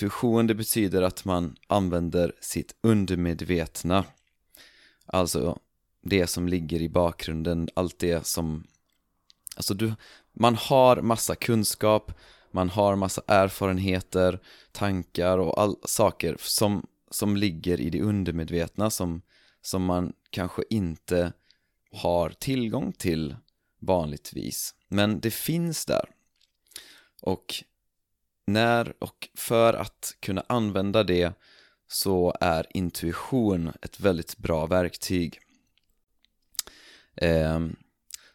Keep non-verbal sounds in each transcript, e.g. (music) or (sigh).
intuition det betyder att man använder sitt undermedvetna Alltså det som ligger i bakgrunden, allt det som Alltså du, man har massa kunskap, man har massa erfarenheter, tankar och all, saker som, som ligger i det undermedvetna som, som man kanske inte har tillgång till vanligtvis. Men det finns där. Och när och för att kunna använda det så är intuition ett väldigt bra verktyg. Ehm,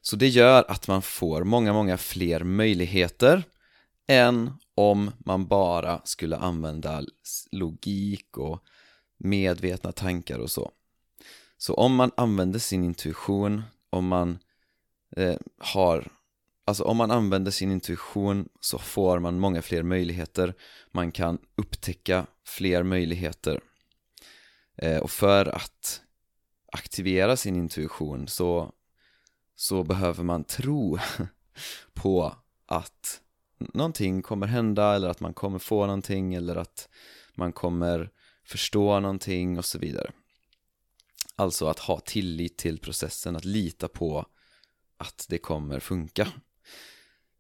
så det gör att man får många, många fler möjligheter än om man bara skulle använda logik och medvetna tankar och så. Så om man använder sin intuition, om man eh, har Alltså om man använder sin intuition så får man många fler möjligheter. Man kan upptäcka fler möjligheter. Eh, Och för att aktivera sin intuition så, så behöver man tro (laughs) på att någonting kommer hända eller att man kommer få någonting eller att man kommer förstå någonting och så vidare. Alltså att ha tillit till processen, att lita på att det kommer funka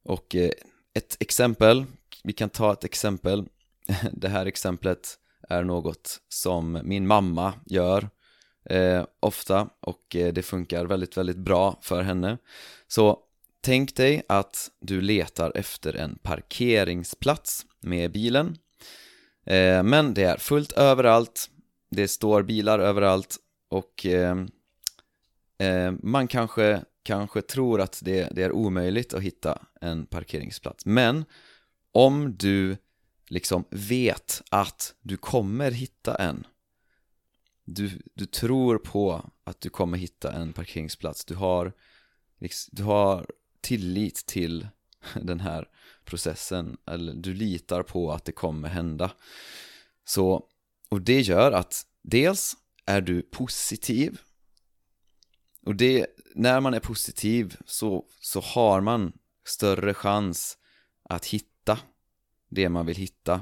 och eh, ett exempel, vi kan ta ett exempel. (laughs) Det här exemplet är något som min mamma gör eh, ofta och eh, det funkar väldigt, väldigt bra för henne. Så tänk dig att du letar efter en parkeringsplats med bilen. Eh, Men det är fullt överallt, det står bilar överallt och eh, eh man kanske kanske tror att det, det, är omöjligt att hitta en parkeringsplats. Men om du liksom vet att du kommer hitta en du, du tror på att du kommer hitta en parkeringsplats Du har, liksom, du har tillit till (laughs) den här processen Eller du litar på att det kommer hända. Så, och det gör att dels är du positiv och det, när man är positiv så, så har man större chans att hitta det man vill hitta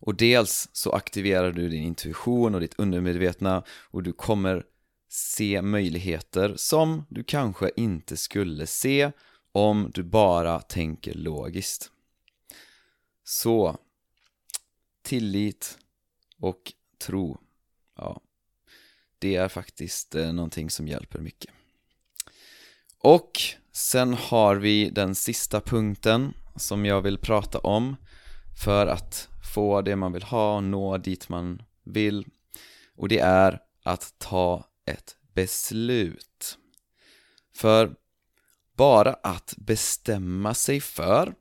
och dels så aktiverar du din intuition och ditt undermedvetna och du kommer se möjligheter som du kanske inte skulle se om du bara tänker logiskt. Så, tillit och tro. Ja, det är faktiskt eh, någonting som hjälper mycket. Och sen har vi den sista punkten som jag vill prata om för att få det man vill ha, och nå dit man vill och det är att ta ett beslut. För bara att bestämma sig för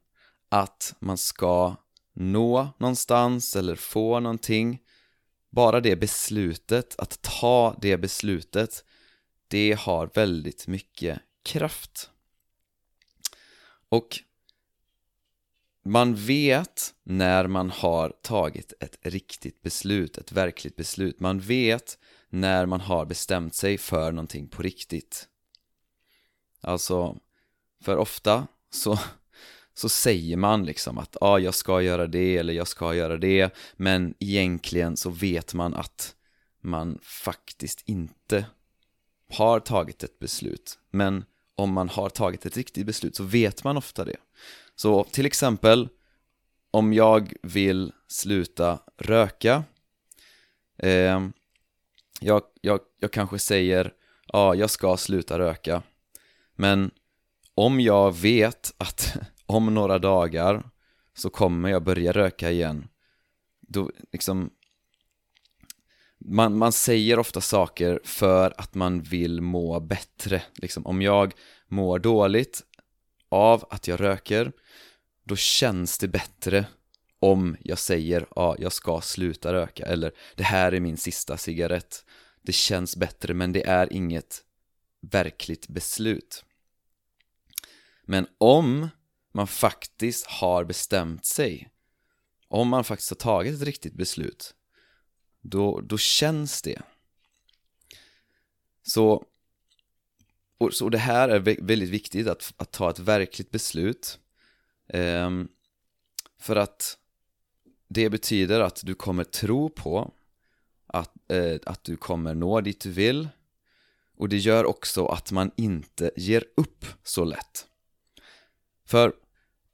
att man ska nå någonstans eller få någonting bara det beslutet, att ta det beslutet, det har väldigt mycket kraft. Och man vet när man har tagit ett riktigt beslut, ett verkligt beslut. Man vet när man har bestämt sig för någonting på riktigt. Alltså, för ofta så så säger man liksom att ja, ah, jag ska göra det eller jag ska göra det. Men egentligen så vet man att man faktiskt inte har tagit ett beslut. Men om man har tagit ett riktigt beslut så vet man ofta det. Så till exempel om jag vill sluta röka eh, jag, jag, jag kanske säger ja, jag ska sluta röka. Men om jag vet att om några dagar så kommer jag börja röka igen. Då liksom man, man säger ofta saker för att man vill må bättre. Liksom om jag mår dåligt av att jag röker då känns det bättre om jag säger ja, jag ska sluta röka eller det här är min sista cigarett. Det känns bättre men det är inget verkligt beslut. Men om man faktiskt har bestämt sig. Om man faktiskt har tagit ett riktigt beslut då, då känns det. Så och, så det här är väldigt viktigt att, att ta ett verkligt beslut um, för att det betyder att du kommer tro på att, eh, att du kommer nå dit du vill. Och det gör också att man inte ger upp så lätt. För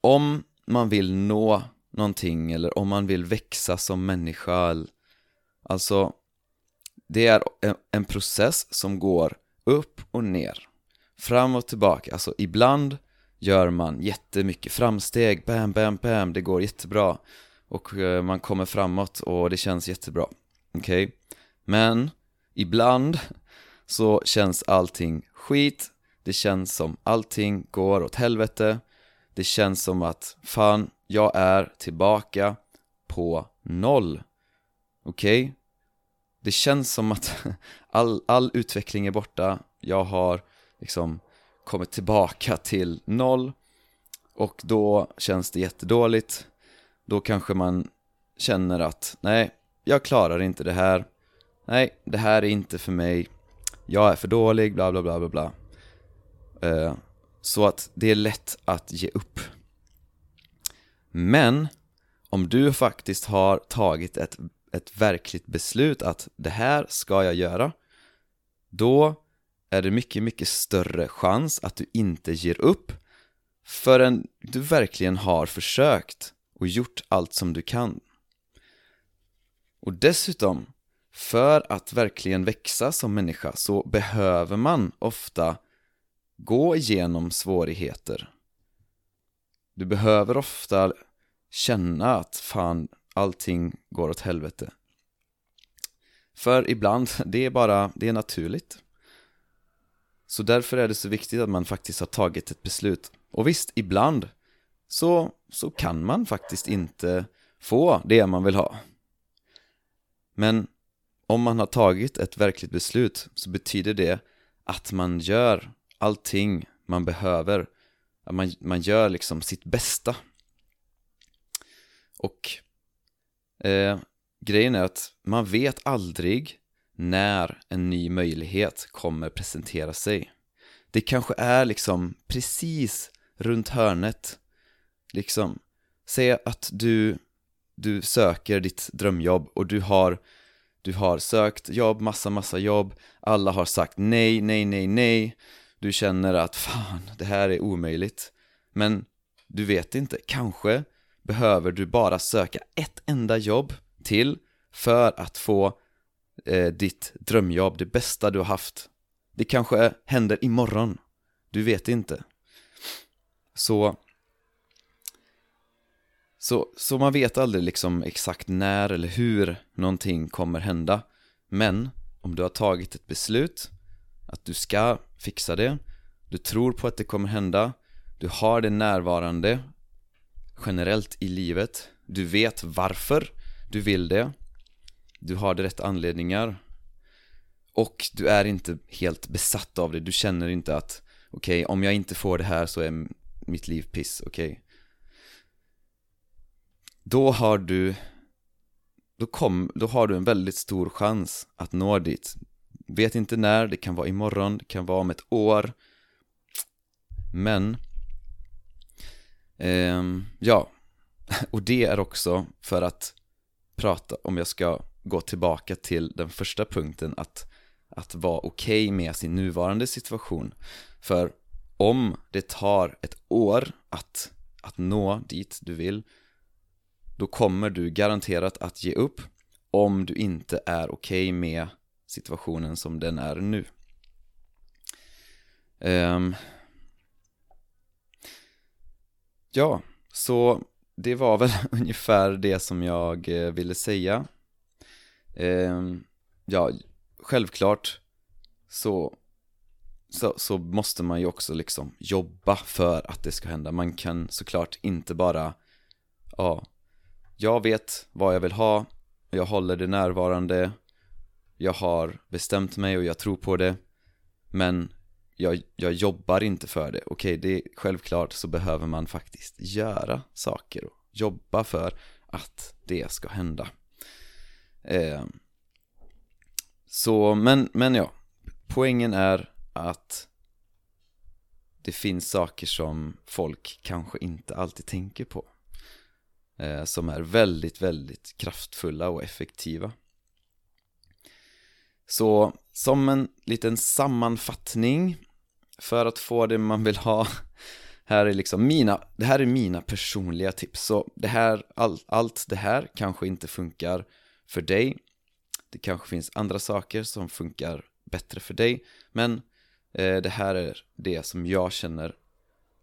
om man vill nå någonting eller om man vill växa som människa Alltså, det är e-, en process som går upp och ner Fram och tillbaka, alltså ibland gör man jättemycket framsteg, bam, bam, bam, det går jättebra och eh, man kommer framåt och det känns jättebra, okej? Okay? Men ibland så känns allting skit, det känns som allting går åt helvete det känns som att fan, jag är tillbaka på noll. Okej? Okay? Det känns som att (laughs) all, all utveckling är borta. Jag har liksom kommit tillbaka till noll. Och då känns det jättedåligt. Då kanske man känner att nej, jag klarar inte det här. Nej, det här är inte för mig. Jag är för dålig, bla bla bla bla bla. Eh, så att det är lätt att ge upp Men om du faktiskt har tagit ett, ett verkligt beslut att det här ska jag göra Då är det mycket, mycket större chans att du inte ger upp förrän du verkligen har försökt och gjort allt som du kan. Och dessutom, för att verkligen växa som människa så behöver man ofta gå igenom svårigheter. Du behöver ofta känna att fan, allting går åt helvete. För ibland, (laughs) det är bara, det är naturligt. Så därför är det så viktigt att man faktiskt har tagit ett beslut. Och visst, ibland så, så kan man faktiskt inte få det man vill ha. Men om man har tagit ett verkligt beslut så betyder det att man gör allting man behöver. Att man, man gör liksom sitt bästa. Och eh, grejen är att man vet aldrig när en ny möjlighet kommer presentera sig. Det kanske är liksom precis runt hörnet. Liksom, säg att du, du söker ditt drömjobb och du har, du har sökt jobb, massa, massa jobb. Alla har sagt nej, nej, nej, nej. Du känner att fan, det här är omöjligt. Men du vet inte, kanske behöver du bara söka ett enda jobb till för att få eh, ditt drömjobb, det bästa du har haft. Det kanske händer imorgon, du vet inte. Så så, så man vet aldrig liksom exakt när eller hur någonting kommer hända. Men om du har tagit ett beslut att du ska fixa det. Du tror på att det kommer hända. Du har det närvarande generellt i livet. Du vet varför du vill det. Du har det rätt anledningar. Och du är inte helt besatt av det, du känner inte att okej, okay, om jag inte får det här så är mitt liv piss, okej. Okay. Då har du då, kom, då har du en väldigt stor chans att nå dit. Vet inte när, det kan vara imorgon, det kan vara om ett år. Men eh, Ja. (laughs) Och det är också för att prata, om jag ska gå tillbaka till den första punkten att, att vara okej okay med sin nuvarande situation. För om det tar ett år att, att nå dit du vill Då kommer du garanterat att ge upp om du inte är okej okay med situationen som den är nu. Um, Ja, så det var väl (laughs) ungefär det som jag eh, ville säga. Um, Ja, självklart så, så, så, måste man ju också liksom jobba för att det ska hända. Man kan såklart inte bara Ja, jag vet vad jag vill ha Jag håller det närvarande. Jag har bestämt mig och jag tror på det Men jag, jag jobbar inte för det. Okej, det är självklart så behöver man faktiskt göra saker och jobba för att det ska hända. Eh, så, men, men ja, poängen är att det finns saker som folk kanske inte alltid tänker på. eh, som är väldigt, väldigt kraftfulla och effektiva. Så som en liten sammanfattning för att få det man vill ha här är liksom mina, det här är mina personliga tips. Så det här, all, allt det här kanske inte funkar för dig. Det kanske finns andra saker som funkar bättre för dig men eh, det här är det som jag känner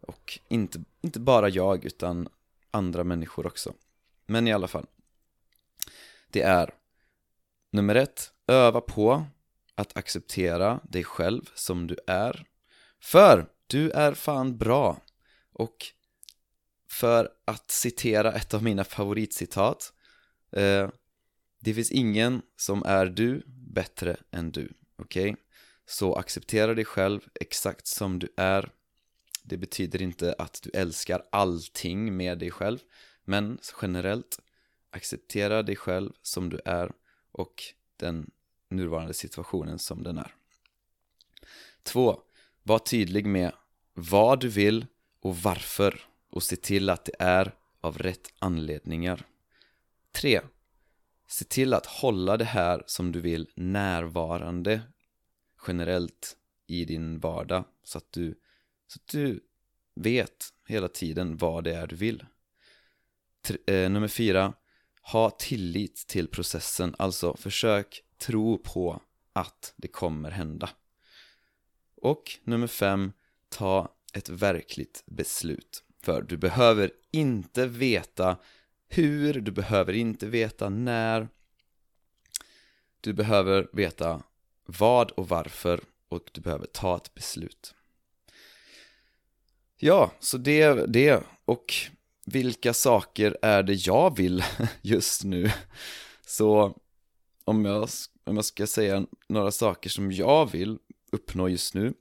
och inte, inte bara jag utan andra människor också. Men i alla fall det är nummer ett, öva på att acceptera dig själv som du är för du är fan bra och för att citera ett av mina favoritcitat eh, Det finns ingen som är du bättre än du, okej? Okay? Så acceptera dig själv exakt som du är Det betyder inte att du älskar allting med dig själv Men generellt Acceptera dig själv som du är och den nuvarande situationen som den är 2. Var tydlig med vad du vill och varför och se till att det är av rätt anledningar 3. Se till att hålla det här som du vill närvarande generellt i din vardag så att du, så att du vet hela tiden vad det är du vill. Tre, eh, nummer fyra, ha tillit till processen, alltså försök tro på att det kommer hända. Och nummer fem, ta ett verkligt beslut. För du behöver inte veta hur, du behöver inte veta när. Du behöver veta vad och varför och du behöver ta ett beslut. Ja, så det det. Och vilka saker är det jag vill (laughs) just nu? Så om jag, om jag ska säga några saker som jag vill uppnå just nu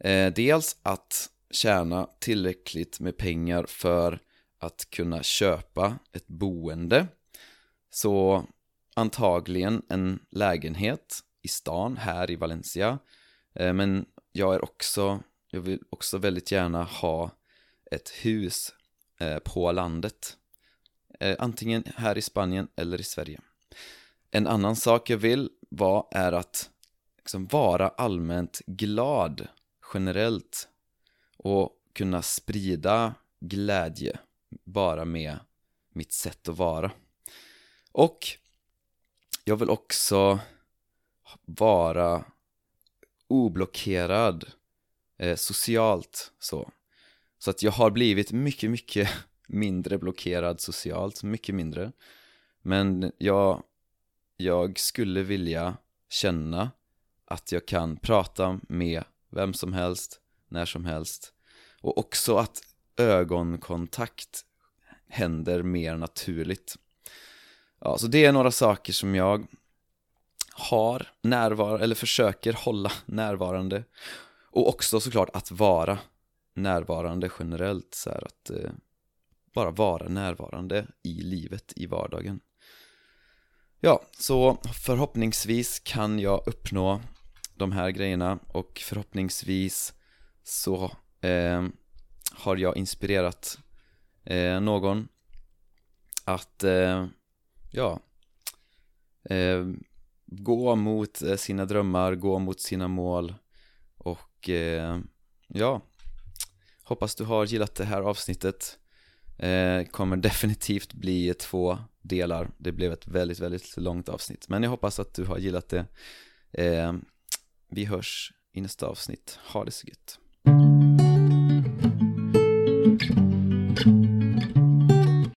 Eh, dels att tjäna tillräckligt med pengar för att kunna köpa ett boende. Så antagligen en lägenhet i stan här i Valencia. Eh, men jag är också, jag vill också väldigt gärna ha ett hus eh, på landet. Eh, antingen här i Spanien eller i Sverige. En annan sak jag vill vara är att liksom vara allmänt glad generellt och kunna sprida glädje bara med mitt sätt att vara. Och jag vill också vara oblockerad eh, socialt så. Så att jag har blivit mycket, mycket (laughs) mindre blockerad socialt, mycket mindre. Men jag, jag skulle vilja känna att jag kan prata med vem som helst, när som helst. Och också att ögonkontakt händer mer naturligt. Ja, så det är några saker som jag har närvar eller försöker hålla (laughs) närvarande. Och också såklart att vara närvarande generellt, så här att eh, bara vara närvarande i livet, i vardagen. Ja, så förhoppningsvis kan jag uppnå de här grejerna och förhoppningsvis så eh, har jag inspirerat eh, någon att, eh, ja, eh, gå mot eh, sina drömmar, gå mot sina mål och eh, ja, hoppas du har gillat det här avsnittet eh, kommer definitivt bli två delar Det blev ett väldigt, väldigt långt avsnitt Men jag hoppas att du har gillat det eh, vi hörs i nästa avsnitt. Ha det så gött.